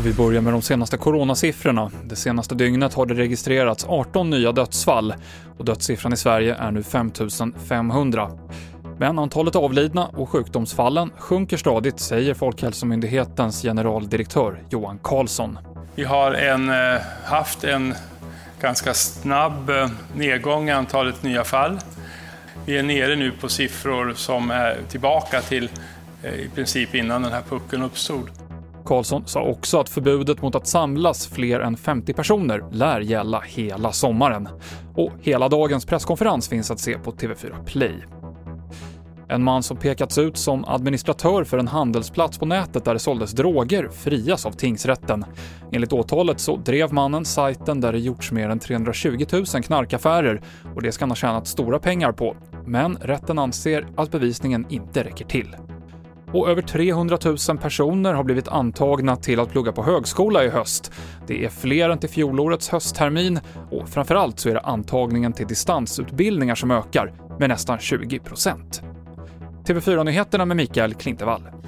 Och vi börjar med de senaste coronasiffrorna. Det senaste dygnet har det registrerats 18 nya dödsfall och dödssiffran i Sverige är nu 5 500. Men antalet avlidna och sjukdomsfallen sjunker stadigt, säger Folkhälsomyndighetens generaldirektör Johan Karlsson. Vi har en, eh, haft en ganska snabb eh, nedgång i antalet nya fall. Vi är nere nu på siffror som är tillbaka till eh, i princip innan den här pucken uppstod. Karlsson sa också att förbudet mot att samlas fler än 50 personer lär gälla hela sommaren. Och hela dagens presskonferens finns att se på TV4 Play. En man som pekats ut som administratör för en handelsplats på nätet där det såldes droger frias av tingsrätten. Enligt åtalet så drev mannen sajten där det gjorts mer än 320 000 knarkaffärer och det ska han ha tjänat stora pengar på. Men rätten anser att bevisningen inte räcker till. Och över 300 000 personer har blivit antagna till att plugga på högskola i höst. Det är fler än till fjolårets hösttermin och framförallt så är det antagningen till distansutbildningar som ökar med nästan 20% TV4-nyheterna med Mikael Klintevall.